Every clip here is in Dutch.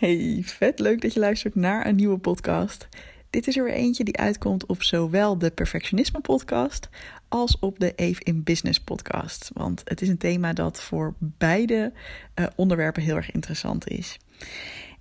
Hey, vet leuk dat je luistert naar een nieuwe podcast. Dit is er weer eentje die uitkomt op zowel de Perfectionisme podcast als op de Eve in Business podcast. Want het is een thema dat voor beide uh, onderwerpen heel erg interessant is.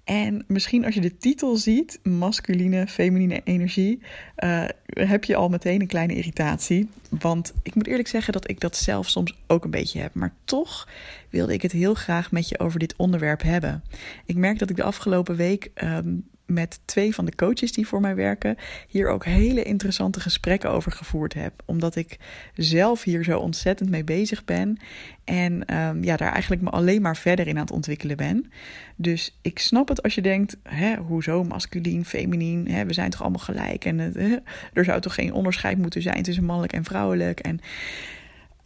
En misschien als je de titel ziet, masculine, feminine energie, uh, heb je al meteen een kleine irritatie. Want ik moet eerlijk zeggen dat ik dat zelf soms ook een beetje heb. Maar toch wilde ik het heel graag met je over dit onderwerp hebben. Ik merk dat ik de afgelopen week um, met twee van de coaches die voor mij werken, hier ook hele interessante gesprekken over gevoerd heb. Omdat ik zelf hier zo ontzettend mee bezig ben. En um, ja, daar eigenlijk me alleen maar verder in aan het ontwikkelen ben. Dus ik snap het als je denkt: hè, hoezo masculien, feminien? Hè, we zijn toch allemaal gelijk? En uh, er zou toch geen onderscheid moeten zijn tussen mannelijk en vrouwelijk? En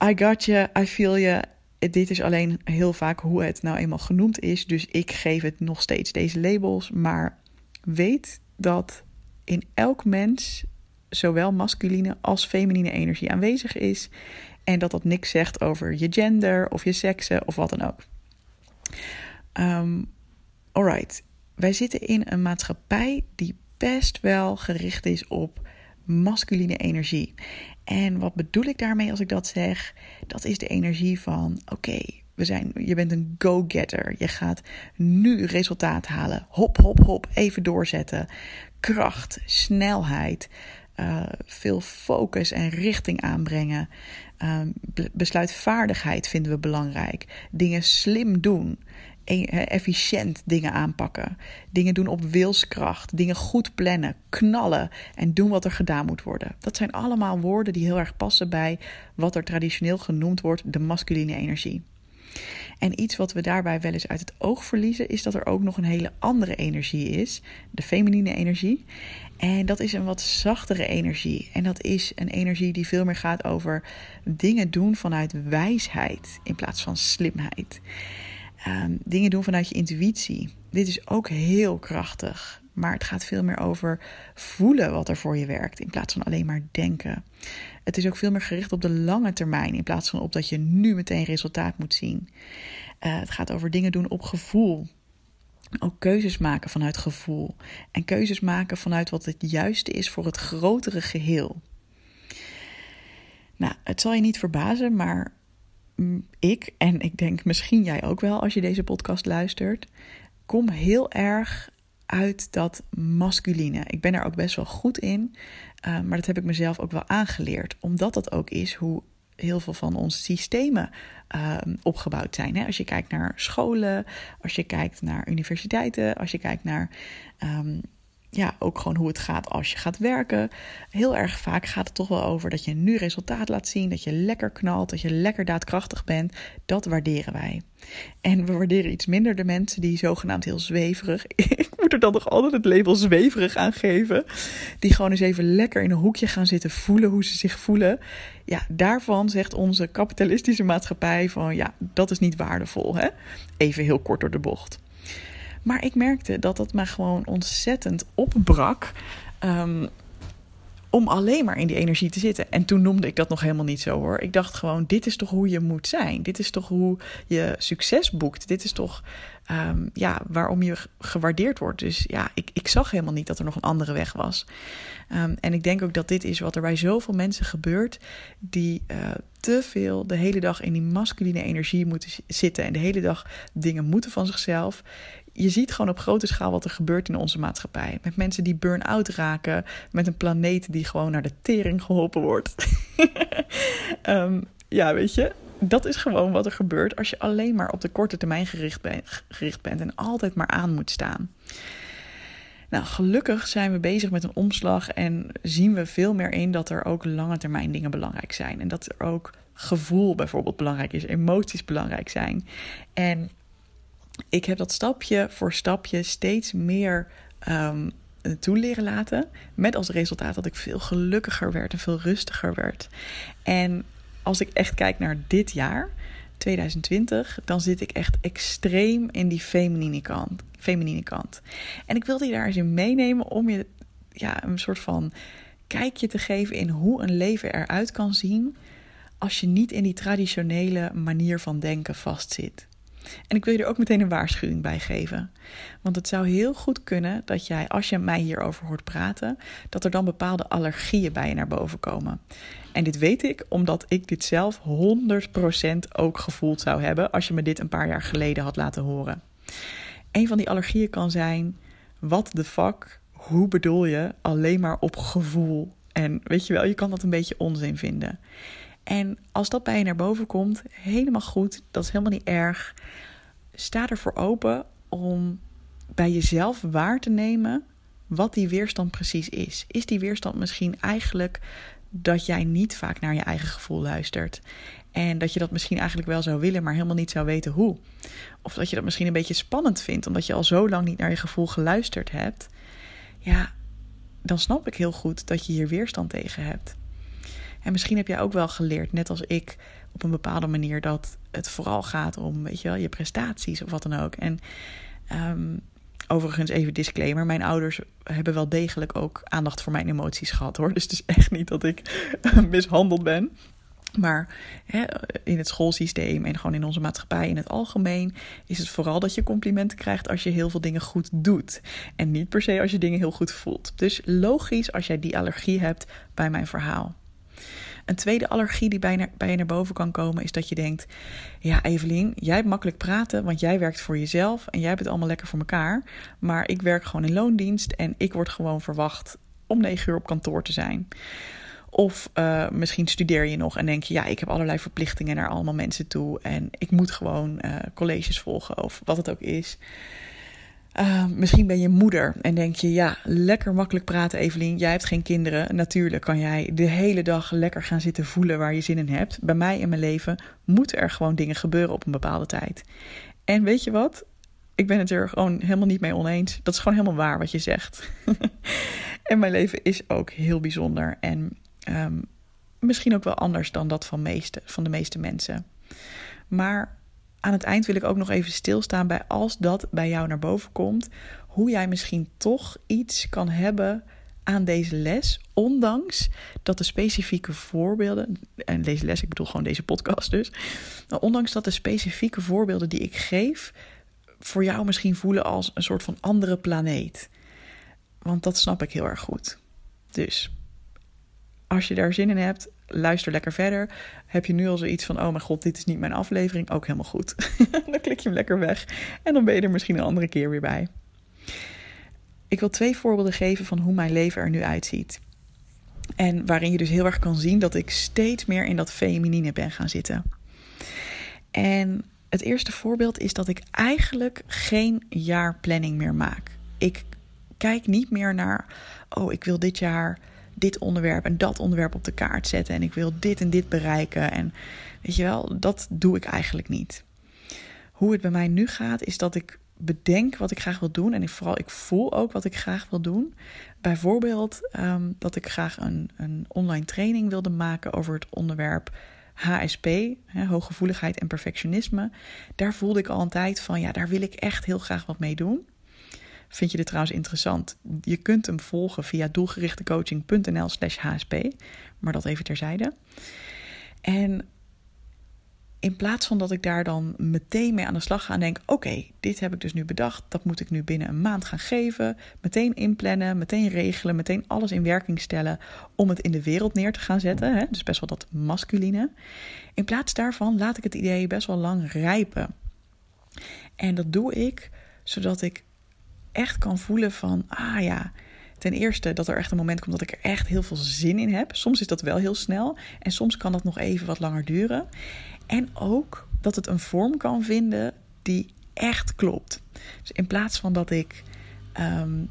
I got you, I feel you dit is alleen heel vaak hoe het nou eenmaal genoemd is. Dus ik geef het nog steeds deze labels. Maar weet dat in elk mens zowel masculine als feminine energie aanwezig is. En dat dat niks zegt over je gender of je seksen of wat dan ook. Um, alright, wij zitten in een maatschappij die best wel gericht is op masculine energie. En wat bedoel ik daarmee als ik dat zeg? Dat is de energie van: oké, we zijn, je bent een go-getter. Je gaat nu resultaat halen. Hop, hop, hop. Even doorzetten. Kracht, snelheid. Uh, veel focus en richting aanbrengen. Uh, besluitvaardigheid vinden we belangrijk. Dingen slim doen. E efficiënt dingen aanpakken. Dingen doen op wilskracht. Dingen goed plannen. Knallen. En doen wat er gedaan moet worden. Dat zijn allemaal woorden die heel erg passen bij wat er traditioneel genoemd wordt de masculine energie. En iets wat we daarbij wel eens uit het oog verliezen, is dat er ook nog een hele andere energie is, de feminine energie. En dat is een wat zachtere energie. En dat is een energie die veel meer gaat over dingen doen vanuit wijsheid in plaats van slimheid. Um, dingen doen vanuit je intuïtie. Dit is ook heel krachtig. Maar het gaat veel meer over voelen wat er voor je werkt in plaats van alleen maar denken. Het is ook veel meer gericht op de lange termijn in plaats van op dat je nu meteen resultaat moet zien. Uh, het gaat over dingen doen op gevoel. Ook keuzes maken vanuit gevoel. En keuzes maken vanuit wat het juiste is voor het grotere geheel. Nou, het zal je niet verbazen, maar ik, en ik denk misschien jij ook wel als je deze podcast luistert, kom heel erg uit dat masculine. Ik ben er ook best wel goed in, uh, maar dat heb ik mezelf ook wel aangeleerd, omdat dat ook is hoe heel veel van onze systemen uh, opgebouwd zijn. Hè? Als je kijkt naar scholen, als je kijkt naar universiteiten, als je kijkt naar um, ja, ook gewoon hoe het gaat als je gaat werken. Heel erg vaak gaat het toch wel over dat je nu resultaat laat zien, dat je lekker knalt, dat je lekker daadkrachtig bent. Dat waarderen wij. En we waarderen iets minder de mensen die zogenaamd heel zweverig. Ik moet er dan nog altijd het label zweverig aan geven. Die gewoon eens even lekker in een hoekje gaan zitten voelen hoe ze zich voelen. Ja, daarvan zegt onze kapitalistische maatschappij van ja, dat is niet waardevol. Hè? Even heel kort door de bocht. Maar ik merkte dat dat me gewoon ontzettend opbrak. Um, om alleen maar in die energie te zitten. En toen noemde ik dat nog helemaal niet zo hoor. Ik dacht gewoon: dit is toch hoe je moet zijn? Dit is toch hoe je succes boekt? Dit is toch um, ja, waarom je gewaardeerd wordt? Dus ja, ik, ik zag helemaal niet dat er nog een andere weg was. Um, en ik denk ook dat dit is wat er bij zoveel mensen gebeurt, die uh, te veel de hele dag in die masculine energie moeten zitten en de hele dag dingen moeten van zichzelf je ziet gewoon op grote schaal wat er gebeurt in onze maatschappij. Met mensen die burn-out raken, met een planeet die gewoon naar de tering geholpen wordt. um, ja, weet je, dat is gewoon wat er gebeurt als je alleen maar op de korte termijn gericht, gericht bent en altijd maar aan moet staan. Nou, gelukkig zijn we bezig met een omslag en zien we veel meer in dat er ook lange termijn dingen belangrijk zijn. En dat er ook gevoel bijvoorbeeld belangrijk is, emoties belangrijk zijn. En ik heb dat stapje voor stapje steeds meer um, toe leren laten. Met als resultaat dat ik veel gelukkiger werd en veel rustiger werd. En als ik echt kijk naar dit jaar, 2020, dan zit ik echt extreem in die feminine kant. Feminine kant. En ik wilde je daar eens in meenemen om je ja, een soort van kijkje te geven in hoe een leven eruit kan zien als je niet in die traditionele manier van denken vastzit. En ik wil je er ook meteen een waarschuwing bij geven. Want het zou heel goed kunnen dat jij, als je mij hierover hoort praten, dat er dan bepaalde allergieën bij je naar boven komen. En dit weet ik omdat ik dit zelf 100% ook gevoeld zou hebben als je me dit een paar jaar geleden had laten horen. Een van die allergieën kan zijn: wat de fuck, hoe bedoel je alleen maar op gevoel? En weet je wel, je kan dat een beetje onzin vinden. En als dat bij je naar boven komt, helemaal goed, dat is helemaal niet erg. Sta ervoor open om bij jezelf waar te nemen wat die weerstand precies is. Is die weerstand misschien eigenlijk dat jij niet vaak naar je eigen gevoel luistert? En dat je dat misschien eigenlijk wel zou willen, maar helemaal niet zou weten hoe. Of dat je dat misschien een beetje spannend vindt, omdat je al zo lang niet naar je gevoel geluisterd hebt. Ja, dan snap ik heel goed dat je hier weerstand tegen hebt. En misschien heb jij ook wel geleerd, net als ik, op een bepaalde manier, dat het vooral gaat om, weet je wel, je prestaties of wat dan ook. En um, overigens even disclaimer: mijn ouders hebben wel degelijk ook aandacht voor mijn emoties gehad hoor. Dus het is echt niet dat ik mishandeld ben. Maar hè, in het schoolsysteem en gewoon in onze maatschappij in het algemeen is het vooral dat je complimenten krijgt als je heel veel dingen goed doet. En niet per se als je dingen heel goed voelt. Dus logisch als jij die allergie hebt bij mijn verhaal. Een tweede allergie die bij, bij je naar boven kan komen is dat je denkt: Ja, Evelien, jij hebt makkelijk praten, want jij werkt voor jezelf en jij hebt het allemaal lekker voor elkaar. Maar ik werk gewoon in loondienst en ik word gewoon verwacht om negen uur op kantoor te zijn. Of uh, misschien studeer je nog en denk je, ja, ik heb allerlei verplichtingen naar allemaal mensen toe. En ik moet gewoon uh, colleges volgen of wat het ook is. Uh, misschien ben je moeder en denk je, ja, lekker makkelijk praten, Evelien. Jij hebt geen kinderen. Natuurlijk kan jij de hele dag lekker gaan zitten voelen waar je zin in hebt. Bij mij in mijn leven moeten er gewoon dingen gebeuren op een bepaalde tijd. En weet je wat? Ik ben het er gewoon helemaal niet mee oneens. Dat is gewoon helemaal waar wat je zegt. en mijn leven is ook heel bijzonder. En um, misschien ook wel anders dan dat van, meeste, van de meeste mensen. Maar aan het eind wil ik ook nog even stilstaan bij als dat bij jou naar boven komt, hoe jij misschien toch iets kan hebben aan deze les, ondanks dat de specifieke voorbeelden, en deze les, ik bedoel gewoon deze podcast dus, ondanks dat de specifieke voorbeelden die ik geef, voor jou misschien voelen als een soort van andere planeet. Want dat snap ik heel erg goed. Dus als je daar zin in hebt, luister lekker verder. Heb je nu al zoiets van: oh mijn god, dit is niet mijn aflevering? Ook helemaal goed. dan klik je hem lekker weg en dan ben je er misschien een andere keer weer bij. Ik wil twee voorbeelden geven van hoe mijn leven er nu uitziet. En waarin je dus heel erg kan zien dat ik steeds meer in dat feminine ben gaan zitten. En het eerste voorbeeld is dat ik eigenlijk geen jaarplanning meer maak. Ik kijk niet meer naar, oh, ik wil dit jaar dit onderwerp en dat onderwerp op de kaart zetten. En ik wil dit en dit bereiken. En weet je wel, dat doe ik eigenlijk niet. Hoe het bij mij nu gaat, is dat ik bedenk wat ik graag wil doen. En ik, vooral, ik voel ook wat ik graag wil doen. Bijvoorbeeld ehm, dat ik graag een, een online training wilde maken over het onderwerp HSP, hè, hooggevoeligheid en perfectionisme. Daar voelde ik al een tijd van, ja, daar wil ik echt heel graag wat mee doen. Vind je dit trouwens interessant? Je kunt hem volgen via doelgerichtecoaching.nl slash hsp. Maar dat even terzijde. En in plaats van dat ik daar dan meteen mee aan de slag ga en denk: oké, dit heb ik dus nu bedacht, dat moet ik nu binnen een maand gaan geven, meteen inplannen, meteen regelen, meteen alles in werking stellen om het in de wereld neer te gaan zetten. Hè? Dus best wel dat masculine. In plaats daarvan laat ik het idee best wel lang rijpen. En dat doe ik zodat ik echt kan voelen van, ah ja, ten eerste dat er echt een moment komt dat ik er echt heel veel zin in heb. Soms is dat wel heel snel en soms kan dat nog even wat langer duren. En ook dat het een vorm kan vinden die echt klopt. Dus in plaats van dat ik ehm,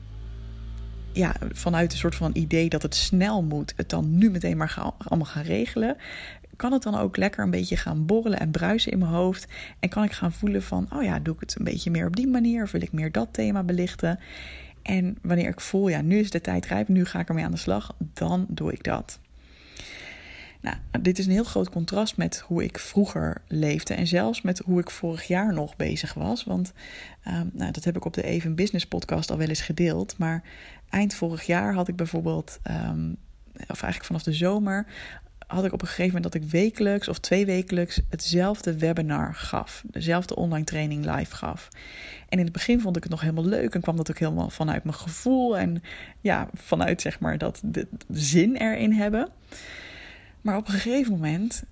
ja, vanuit een soort van idee dat het snel moet, het dan nu meteen maar ga, allemaal gaan regelen, kan het dan ook lekker een beetje gaan borrelen en bruisen in mijn hoofd. En kan ik gaan voelen van, oh ja, doe ik het een beetje meer op die manier of wil ik meer dat thema belichten. En wanneer ik voel, ja, nu is de tijd rijp, nu ga ik ermee aan de slag, dan doe ik dat. Nou, dit is een heel groot contrast met hoe ik vroeger leefde en zelfs met hoe ik vorig jaar nog bezig was. Want um, nou, dat heb ik op de Even Business podcast al wel eens gedeeld. Maar eind vorig jaar had ik bijvoorbeeld, um, of eigenlijk vanaf de zomer, had ik op een gegeven moment dat ik wekelijks of twee wekelijks hetzelfde webinar gaf. Dezelfde online training live gaf. En in het begin vond ik het nog helemaal leuk en kwam dat ook helemaal vanuit mijn gevoel en ja, vanuit zeg maar dat de zin erin hebben. Maar op een gegeven moment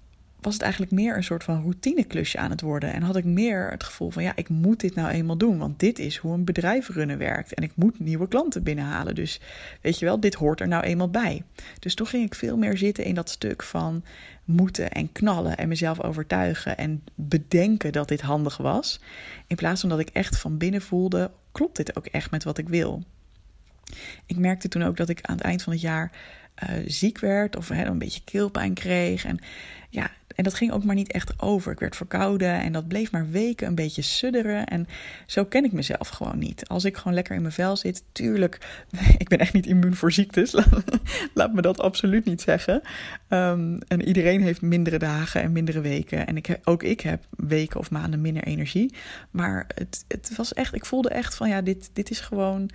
was het eigenlijk meer een soort van routineklusje aan het worden. En had ik meer het gevoel van ja, ik moet dit nou eenmaal doen. Want dit is hoe een bedrijf runnen werkt. En ik moet nieuwe klanten binnenhalen. Dus weet je wel, dit hoort er nou eenmaal bij. Dus toen ging ik veel meer zitten in dat stuk van moeten en knallen. En mezelf overtuigen en bedenken dat dit handig was. In plaats van dat ik echt van binnen voelde, klopt dit ook echt met wat ik wil? Ik merkte toen ook dat ik aan het eind van het jaar uh, ziek werd of hè, een beetje keelpijn kreeg. En ja, en dat ging ook maar niet echt over. Ik werd verkouden en dat bleef maar weken een beetje sudderen. En zo ken ik mezelf gewoon niet. Als ik gewoon lekker in mijn vel zit, tuurlijk, ik ben echt niet immuun voor ziektes. Laat me dat absoluut niet zeggen. Um, en iedereen heeft mindere dagen en mindere weken. En ik, ook ik heb weken of maanden minder energie. Maar het, het was echt, ik voelde echt van ja, dit, dit is gewoon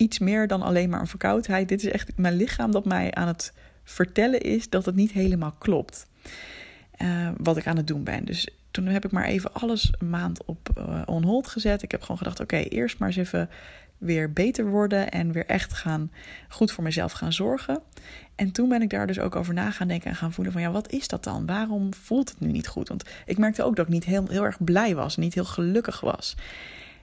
iets meer dan alleen maar een verkoudheid. Dit is echt mijn lichaam dat mij aan het vertellen is dat het niet helemaal klopt. Uh, wat ik aan het doen ben. Dus toen heb ik maar even alles een maand op uh, on hold gezet. Ik heb gewoon gedacht: oké, eerst maar eens even weer beter worden en weer echt gaan goed voor mezelf gaan zorgen. En toen ben ik daar dus ook over na gaan denken en gaan voelen van ja, wat is dat dan? Waarom voelt het nu niet goed? Want ik merkte ook dat ik niet heel, heel erg blij was, niet heel gelukkig was.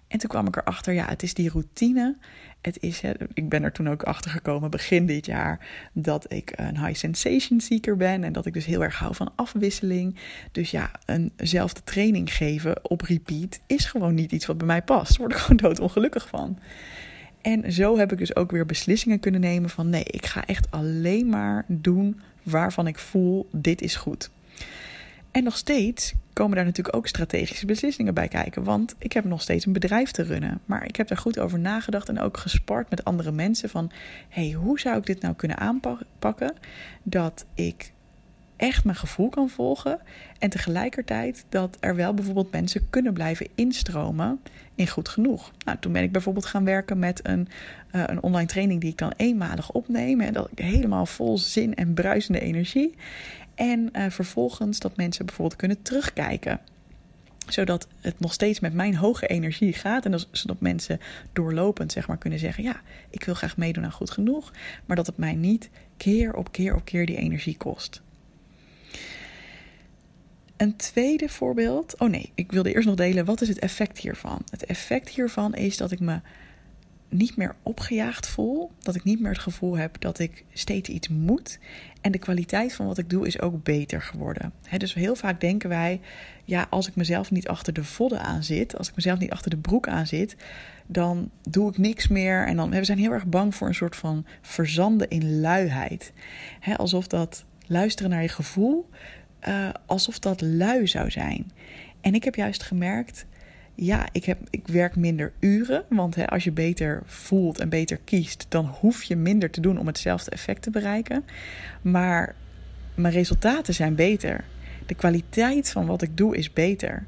En toen kwam ik erachter, ja, het is die routine. Het is, hè, ik ben er toen ook achter gekomen begin dit jaar dat ik een high sensation seeker ben en dat ik dus heel erg hou van afwisseling. Dus ja, eenzelfde training geven op repeat is gewoon niet iets wat bij mij past. Daar word ik gewoon doodongelukkig van. En zo heb ik dus ook weer beslissingen kunnen nemen van nee, ik ga echt alleen maar doen waarvan ik voel dit is goed. En nog steeds komen daar natuurlijk ook strategische beslissingen bij kijken. Want ik heb nog steeds een bedrijf te runnen. Maar ik heb daar goed over nagedacht en ook gespart met andere mensen. Van hey, hoe zou ik dit nou kunnen aanpakken? Dat ik echt mijn gevoel kan volgen. En tegelijkertijd dat er wel bijvoorbeeld mensen kunnen blijven instromen in goed genoeg. Nou, toen ben ik bijvoorbeeld gaan werken met een, uh, een online training die ik dan eenmalig opneem. En dat ik helemaal vol zin en bruisende energie. En uh, vervolgens dat mensen bijvoorbeeld kunnen terugkijken zodat het nog steeds met mijn hoge energie gaat. En zodat mensen doorlopend zeg maar, kunnen zeggen: Ja, ik wil graag meedoen aan goed genoeg. Maar dat het mij niet keer op keer op keer die energie kost. Een tweede voorbeeld. Oh nee, ik wilde eerst nog delen. Wat is het effect hiervan? Het effect hiervan is dat ik me niet meer opgejaagd voel. Dat ik niet meer het gevoel heb dat ik steeds iets moet. En de kwaliteit van wat ik doe is ook beter geworden. dus heel vaak denken wij, ja, als ik mezelf niet achter de vodden aan zit, als ik mezelf niet achter de broek aan zit, dan doe ik niks meer. En dan, we zijn heel erg bang voor een soort van verzanden in luiheid. alsof dat luisteren naar je gevoel, uh, alsof dat lui zou zijn. En ik heb juist gemerkt ja, ik, heb, ik werk minder uren. Want hè, als je beter voelt en beter kiest, dan hoef je minder te doen om hetzelfde effect te bereiken. Maar mijn resultaten zijn beter. De kwaliteit van wat ik doe is beter.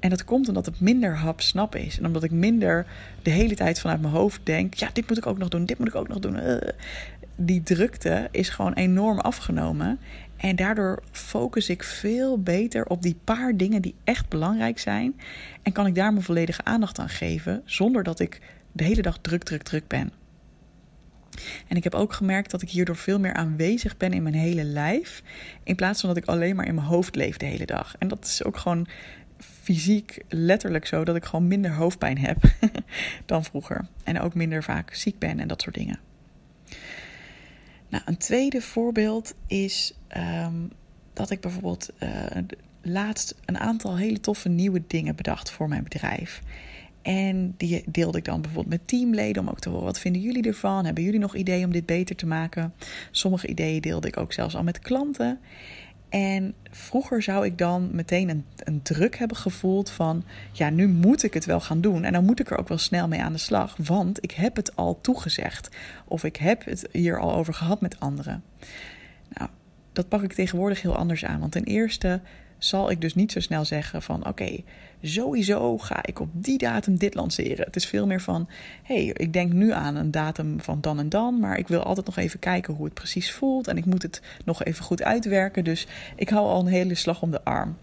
En dat komt omdat het minder hap-snap is. En omdat ik minder de hele tijd vanuit mijn hoofd denk: ja, dit moet ik ook nog doen, dit moet ik ook nog doen. Uh, die drukte is gewoon enorm afgenomen. En daardoor focus ik veel beter op die paar dingen die echt belangrijk zijn. En kan ik daar mijn volledige aandacht aan geven, zonder dat ik de hele dag druk, druk, druk ben. En ik heb ook gemerkt dat ik hierdoor veel meer aanwezig ben in mijn hele lijf. In plaats van dat ik alleen maar in mijn hoofd leef de hele dag. En dat is ook gewoon fysiek letterlijk zo dat ik gewoon minder hoofdpijn heb dan vroeger. En ook minder vaak ziek ben en dat soort dingen. Nou, een tweede voorbeeld is ehm, dat ik bijvoorbeeld uh, laatst een aantal hele toffe nieuwe dingen bedacht voor mijn bedrijf. En die deelde ik dan bijvoorbeeld met teamleden om ook te horen wat vinden jullie ervan? Hebben jullie nog ideeën om dit beter te maken? Sommige ideeën deelde ik ook zelfs al met klanten. En vroeger zou ik dan meteen een, een, druk hebben gevoeld van, ja, nu moet ik het wel gaan doen. En dan moet ik er ook wel snel mee aan de slag, want ik heb het al toegezegd. Of ik heb het hier al over gehad met anderen. Nou, dat pak ik tegenwoordig heel anders aan. Want ten eerste zal ik dus niet zo snel zeggen van oké, sowieso ga ik op die datum dit lanceren. Het is veel meer van hey, ik denk nu aan een datum van dan en dan, maar ik wil altijd nog even kijken hoe het precies voelt en ik moet het nog even goed uitwerken. Dus ik hou al een hele slag om de arm.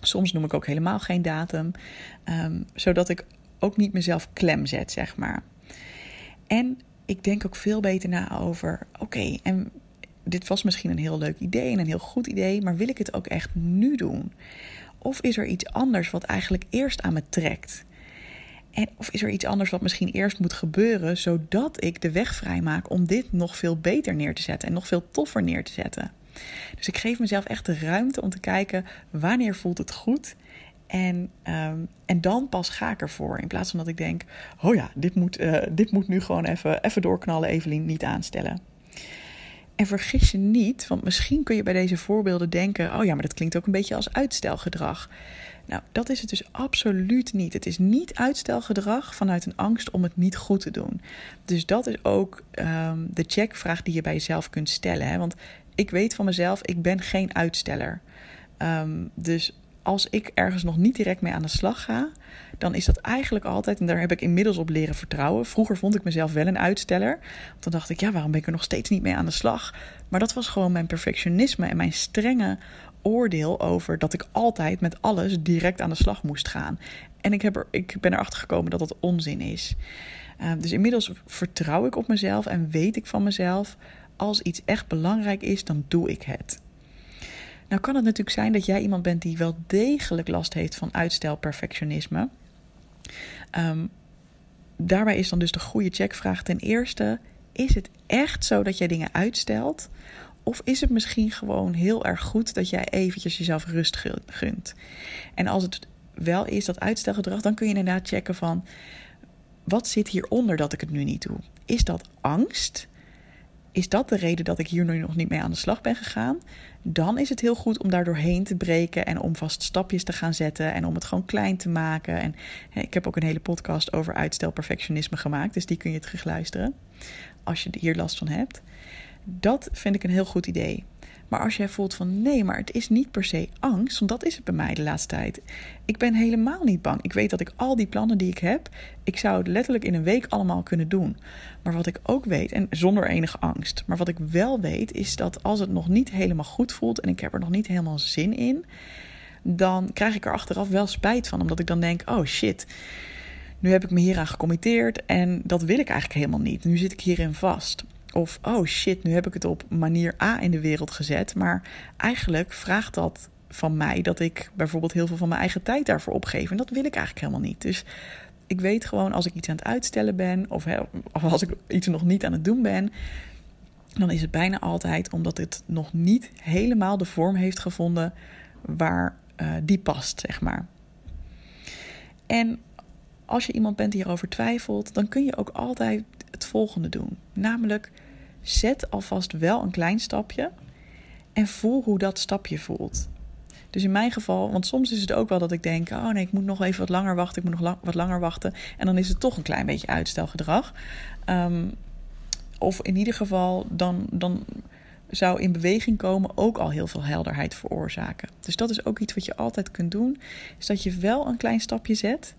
Soms noem ik ook helemaal geen datum, um, zodat ik ook niet mezelf klem zet, zeg maar. En ik denk ook veel beter na over oké, en dit was misschien een heel leuk idee en een heel goed idee, maar wil ik het ook echt nu doen? Of is er iets anders wat eigenlijk eerst aan me trekt? En of is er iets anders wat misschien eerst moet gebeuren, zodat ik de weg vrijmaak om dit nog veel beter neer te zetten en nog veel toffer neer te zetten? Dus ik geef mezelf echt de ruimte om te kijken wanneer voelt het goed. En, um, en dan pas ga ik ervoor. In plaats van dat ik denk: oh ja, dit moet, uh, dit moet nu gewoon even, even doorknallen, Evelien, niet aanstellen. En vergis je niet, want misschien kun je bij deze voorbeelden denken: oh ja, maar dat klinkt ook een beetje als uitstelgedrag. Nou, dat is het dus absoluut niet. Het is niet uitstelgedrag vanuit een angst om het niet goed te doen. Dus dat is ook um, de checkvraag die je bij jezelf kunt stellen. Hè? Want ik weet van mezelf, ik ben geen uitsteller. Um, dus als ik ergens nog niet direct mee aan de slag ga, dan is dat eigenlijk altijd, en daar heb ik inmiddels op leren vertrouwen. Vroeger vond ik mezelf wel een uitsteller. Want dan dacht ik, ja, waarom ben ik er nog steeds niet mee aan de slag? Maar dat was gewoon mijn perfectionisme en mijn strenge oordeel over dat ik altijd met alles direct aan de slag moest gaan. En ik, heb er, ik ben erachter gekomen dat dat onzin is. Uh, dus inmiddels vertrouw ik op mezelf en weet ik van mezelf, als iets echt belangrijk is, dan doe ik het. Nou kan het natuurlijk zijn dat jij iemand bent die wel degelijk last heeft van uitstelperfectionisme. Um, daarbij is dan dus de goede checkvraag ten eerste: is het echt zo dat jij dingen uitstelt? Of is het misschien gewoon heel erg goed dat jij eventjes jezelf rust gunt? En als het wel is dat uitstelgedrag, dan kun je inderdaad checken van wat zit hieronder dat ik het nu niet doe? Is dat angst? is dat de reden dat ik hier nu nog niet mee aan de slag ben gegaan? Dan is het heel goed om daar doorheen te breken en om vast stapjes te gaan zetten en om het gewoon klein te maken. En hè, ik heb ook een hele podcast over uitstelperfectionisme gemaakt, dus die kun je terugluisteren als je hier last van hebt. Dat vind ik een heel goed idee. Maar als jij voelt van nee, maar het is niet per se angst, want dat is het bij mij de laatste tijd. Ik ben helemaal niet bang. Ik weet dat ik al die plannen die ik heb, ik zou het letterlijk in een week allemaal kunnen doen. Maar wat ik ook weet, en zonder enige angst, maar wat ik wel weet, is dat als het nog niet helemaal goed voelt en ik heb er nog niet helemaal zin in, dan krijg ik er achteraf wel spijt van, omdat ik dan denk: oh shit. Nu heb ik me hieraan gecommitteerd en dat wil ik eigenlijk helemaal niet. Nu zit ik hierin vast. Of oh shit, nu heb ik het op manier A in de wereld gezet. Maar eigenlijk vraagt dat van mij dat ik bijvoorbeeld heel veel van mijn eigen tijd daarvoor opgeef. En dat wil ik eigenlijk helemaal niet. Dus ik weet gewoon als ik iets aan het uitstellen ben, of, als ik iets nog niet aan het doen ben, dan is het bijna altijd omdat het nog niet helemaal de vorm heeft gevonden waar uh, die past, zeg maar. En als je iemand bent die erover twijfelt, dan kun je ook altijd het volgende doen. Namelijk, zet alvast wel een klein stapje en voel hoe dat stapje voelt. Dus in mijn geval, want soms is het ook wel dat ik denk: oh nee, ik moet nog even wat langer wachten, ik moet nog wat langer wachten. En dan is het toch een klein beetje uitstelgedrag. Um, of in ieder geval, dan, dan zou in beweging komen ook al heel veel helderheid veroorzaken. Dus dat is ook iets wat je altijd kunt doen: is dat je wel een klein stapje zet.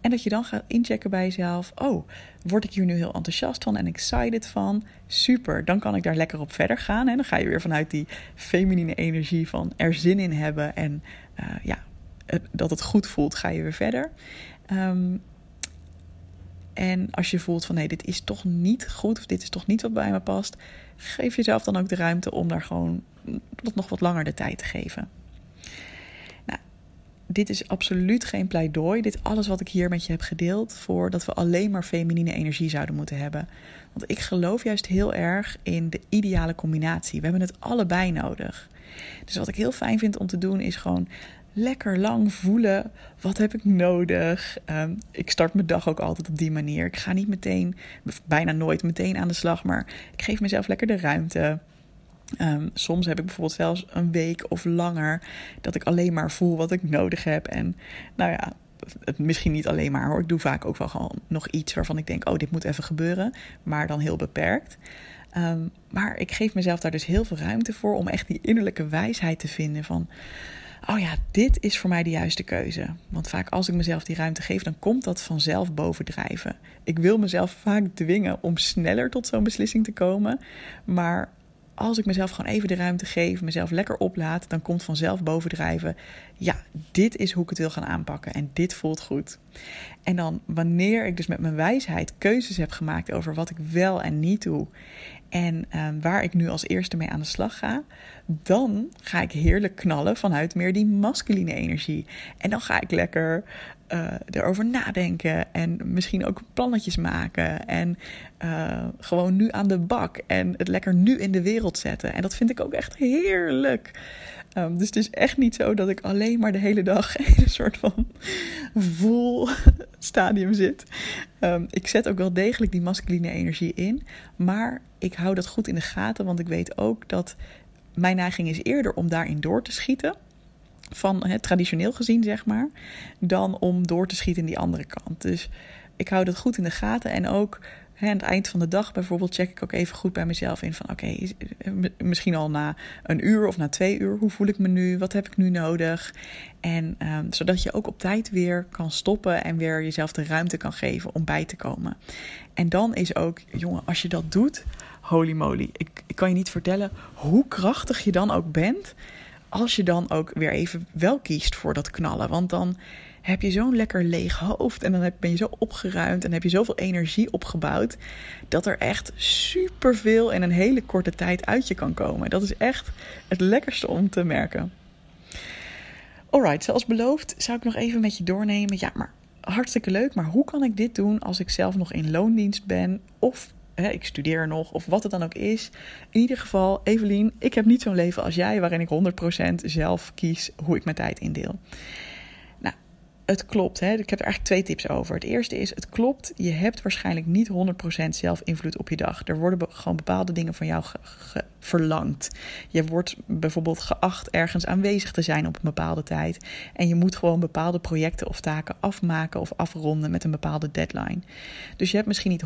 En dat je dan gaat inchecken bij jezelf: oh, word ik hier nu heel enthousiast van en excited van? Super, dan kan ik daar lekker op verder gaan. En dan ga je weer vanuit die feminine energie van er zin in hebben en uh, ja, dat het goed voelt, ga je weer verder. Um, en als je voelt van nee, dit is toch niet goed of dit is toch niet wat bij me past, geef jezelf dan ook de ruimte om daar gewoon nog wat langer de tijd te geven dit is absoluut geen pleidooi. Dit alles wat ik hier met je heb gedeeld voor dat we alleen maar feminine energie zouden moeten hebben. Want ik geloof juist heel erg in de ideale combinatie. We hebben het allebei nodig. Dus wat ik heel fijn vind om te doen is gewoon lekker lang voelen. Wat heb ik nodig? Um, ik start mijn dag ook altijd op die manier. Ik ga niet meteen, bijna nooit meteen aan de slag, maar ik geef mezelf lekker de ruimte. Ehm, soms heb ik bijvoorbeeld zelfs een week of langer dat ik alleen maar voel wat ik nodig heb. En nou ja, het, misschien niet alleen maar hoor. Ik doe vaak ook wel gewoon nog iets waarvan ik denk: oh, dit moet even gebeuren. Maar dan heel beperkt. Ehm, maar ik geef mezelf daar dus heel veel ruimte voor om echt die innerlijke wijsheid te vinden van. Oh ja, dit is voor mij de juiste keuze. Want vaak als ik mezelf die ruimte geef, dan komt dat vanzelf bovendrijven. Ik wil mezelf vaak dwingen om sneller tot zo'n beslissing te komen. Maar als ik mezelf gewoon even de ruimte geef, mezelf lekker oplaat, dan komt vanzelf bovendrijven. Ja, dit is hoe ik het wil gaan aanpakken en dit voelt goed. En dan wanneer ik dus met mijn wijsheid keuzes heb gemaakt over wat ik wel en niet doe en ehm, waar ik nu als eerste mee aan de slag ga, dan ga ik heerlijk knallen vanuit meer die masculine energie. En dan ga ik lekker uh, erover nadenken en misschien ook plannetjes maken en uh, gewoon nu aan de bak en het lekker nu in de wereld zetten. En dat vind ik ook echt heerlijk. Um, dus het is echt niet zo dat ik alleen maar de hele dag in een soort van vol stadium zit. Um, ik zet ook wel degelijk die masculine energie in, maar ik hou dat goed in de gaten, want ik weet ook dat mijn neiging is eerder om daarin door te schieten van het traditioneel gezien, zeg maar, dan om door te schieten in die andere kant. Dus ik hou dat goed in de gaten en ook aan het eind van de dag bijvoorbeeld check ik ook even goed bij mezelf in van oké, misschien al na een uur of na twee uur, hoe voel ik me nu? Wat heb ik nu nodig? En um, zodat je ook op tijd weer kan stoppen en weer jezelf de ruimte kan geven om bij te komen. En dan is ook, jongen, als je dat doet, holy moly, ik kan je niet vertellen hoe krachtig je dan ook bent als je dan ook weer even wel kiest voor dat knallen. Want dan heb je zo'n lekker leeg hoofd en dan ben je zo opgeruimd en heb je zoveel energie opgebouwd dat er echt superveel in een hele korte tijd uit je kan komen. Dat is echt het lekkerste om te merken. Alright, zoals beloofd zou ik nog even met je doornemen. Ja, maar hartstikke leuk, maar hoe kan ik dit doen als ik zelf nog in loondienst ben of ik studeer nog of wat het dan ook is. In ieder geval, Evelien, ik heb niet zo'n leven als jij waarin ik 100% zelf kies hoe ik mijn tijd indeel het klopt. Hè? Ik heb er eigenlijk twee tips over. Het eerste is, het klopt. Je hebt waarschijnlijk niet 100% zelf invloed op je dag. Er worden gewoon bepaalde dingen van jou verlangd. Je wordt bijvoorbeeld geacht ergens aanwezig te zijn op een bepaalde tijd. En je moet gewoon bepaalde projecten of taken afmaken of afronden met een bepaalde deadline. Dus je hebt misschien niet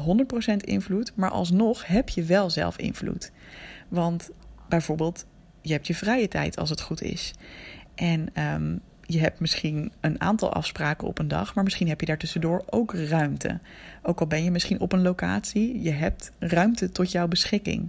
100% invloed, maar alsnog heb je wel zelf invloed. Want bijvoorbeeld, je hebt je vrije tijd als het goed is. En um, je hebt misschien een aantal afspraken op een dag, maar misschien heb je daartussendoor ook ruimte. Ook al ben je misschien op een locatie, je hebt ruimte tot jouw beschikking.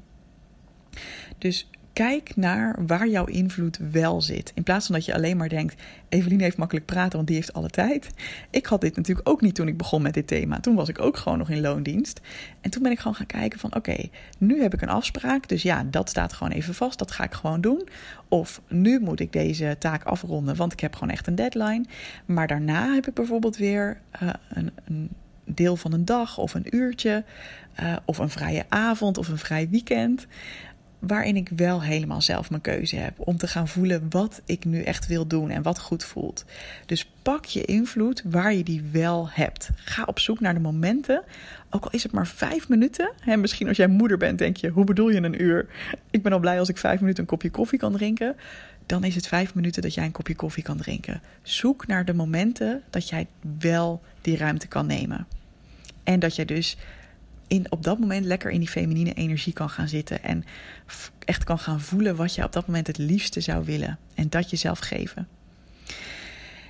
Dus kijk naar waar jouw invloed wel zit. In plaats van dat je alleen maar denkt: Evelien heeft makkelijk praten, want die heeft alle tijd. Ik had dit natuurlijk ook niet toen ik begon met dit thema. Toen was ik ook gewoon nog in loondienst. En toen ben ik gewoon gaan kijken: van oké, nu heb ik een afspraak. Dus ja, dat staat gewoon even vast. Dat ga ik gewoon doen. Of nu moet ik deze taak afronden, want ik heb gewoon echt een deadline. Maar daarna heb ik bijvoorbeeld weer uh, een, een deel van een dag of een uurtje, uh, of een vrije avond of een vrij weekend waarin ik wel helemaal zelf mijn keuze heb. Om te gaan voelen wat ik nu echt wil doen en wat goed voelt. Dus pak je invloed waar je die wel hebt. Ga op zoek naar de momenten. Ook al is het maar vijf minuten. En misschien als jij moeder bent, denk je: hoe bedoel je een uur? Ik ben al blij als ik vijf minuten een kopje koffie kan drinken. Dan is het vijf minuten dat jij een kopje koffie kan drinken. Zoek naar de momenten dat jij wel die ruimte kan nemen. En dat jij dus in, op dat moment lekker in die feminine energie kan gaan zitten. En echt kan gaan voelen wat je op dat moment het liefste zou willen. En dat jezelf geven.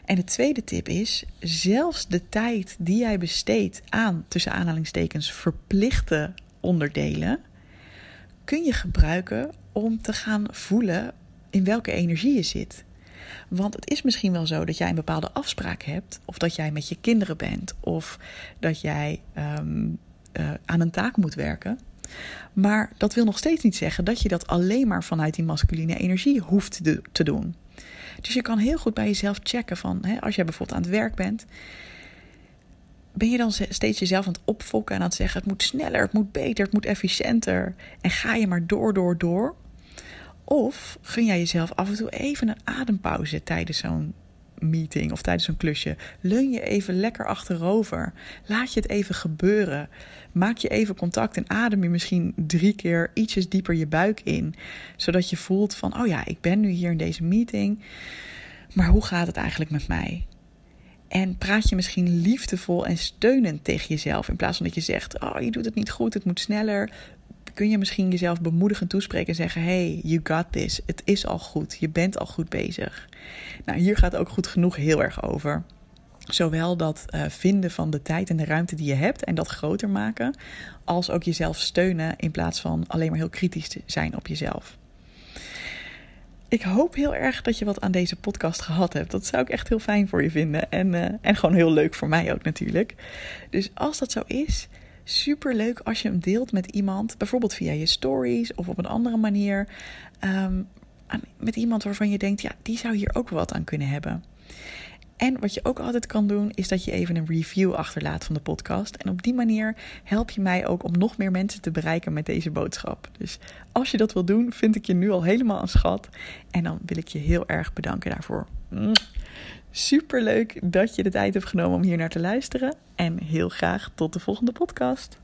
En de tweede tip is: zelfs de tijd die jij besteedt aan tussen aanhalingstekens verplichte onderdelen, kun je gebruiken om te gaan voelen in welke energie je zit. Want het is misschien wel zo dat jij een bepaalde afspraak hebt, of dat jij met je kinderen bent, of dat jij ehm, uh, aan een taak moet werken. Maar dat wil nog steeds niet zeggen dat je dat alleen maar vanuit die masculine energie hoeft te doen. Dus je kan heel goed bij jezelf checken van, hè, als jij bijvoorbeeld aan het werk bent, ben je dan steeds jezelf aan het opfokken en aan het zeggen: het moet sneller, het moet beter, het moet efficiënter. En ga je maar door, door, door. Of gun jij jezelf af en toe even een adempauze tijdens zo'n meeting of tijdens een klusje. Leun je even lekker achterover. Laat je het even gebeuren. Maak je even contact en adem je misschien drie keer ietsjes dieper je buik in. Zodat je voelt van, oh ja, ik ben nu hier in deze meeting. Maar hoe gaat het eigenlijk met mij? En praat je misschien liefdevol en steunend tegen jezelf. In plaats van dat je zegt: Oh, je doet het niet goed, het moet sneller. Kun je misschien jezelf bemoedigend toespreken en zeggen: Hey, you got this. Het is al goed. Je bent al goed bezig. Nou, hier gaat ook goed genoeg heel erg over. Zowel dat uh, vinden van de tijd en de ruimte die je hebt en dat groter maken, als ook jezelf steunen in plaats van alleen maar heel kritisch te zijn op jezelf. Ik hoop heel erg dat je wat aan deze podcast gehad hebt. Dat zou ik echt heel fijn voor je vinden. En, uh, en gewoon heel leuk voor mij ook natuurlijk. Dus als dat zo is, super leuk als je hem deelt met iemand. Bijvoorbeeld via je stories of op een andere manier. Um, met iemand waarvan je denkt, ja, die zou hier ook wat aan kunnen hebben. En wat je ook altijd kan doen, is dat je even een review achterlaat van de podcast. En op die manier help je mij ook om nog meer mensen te bereiken met deze boodschap. Dus als je dat wil doen, vind ik je nu al helemaal een schat. En dan wil ik je heel erg bedanken daarvoor. Super leuk dat je de tijd hebt genomen om hier naar te luisteren. En heel graag tot de volgende podcast.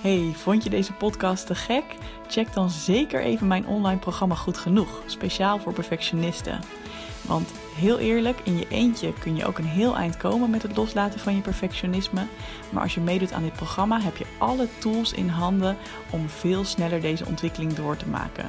Hey, vond je deze podcast te gek? Check dan zeker even mijn online programma Goed Genoeg, speciaal voor perfectionisten. Want heel eerlijk, in je eentje kun je ook een heel eind komen met het loslaten van je perfectionisme. Maar als je meedoet aan dit programma, heb je alle tools in handen om veel sneller deze ontwikkeling door te maken.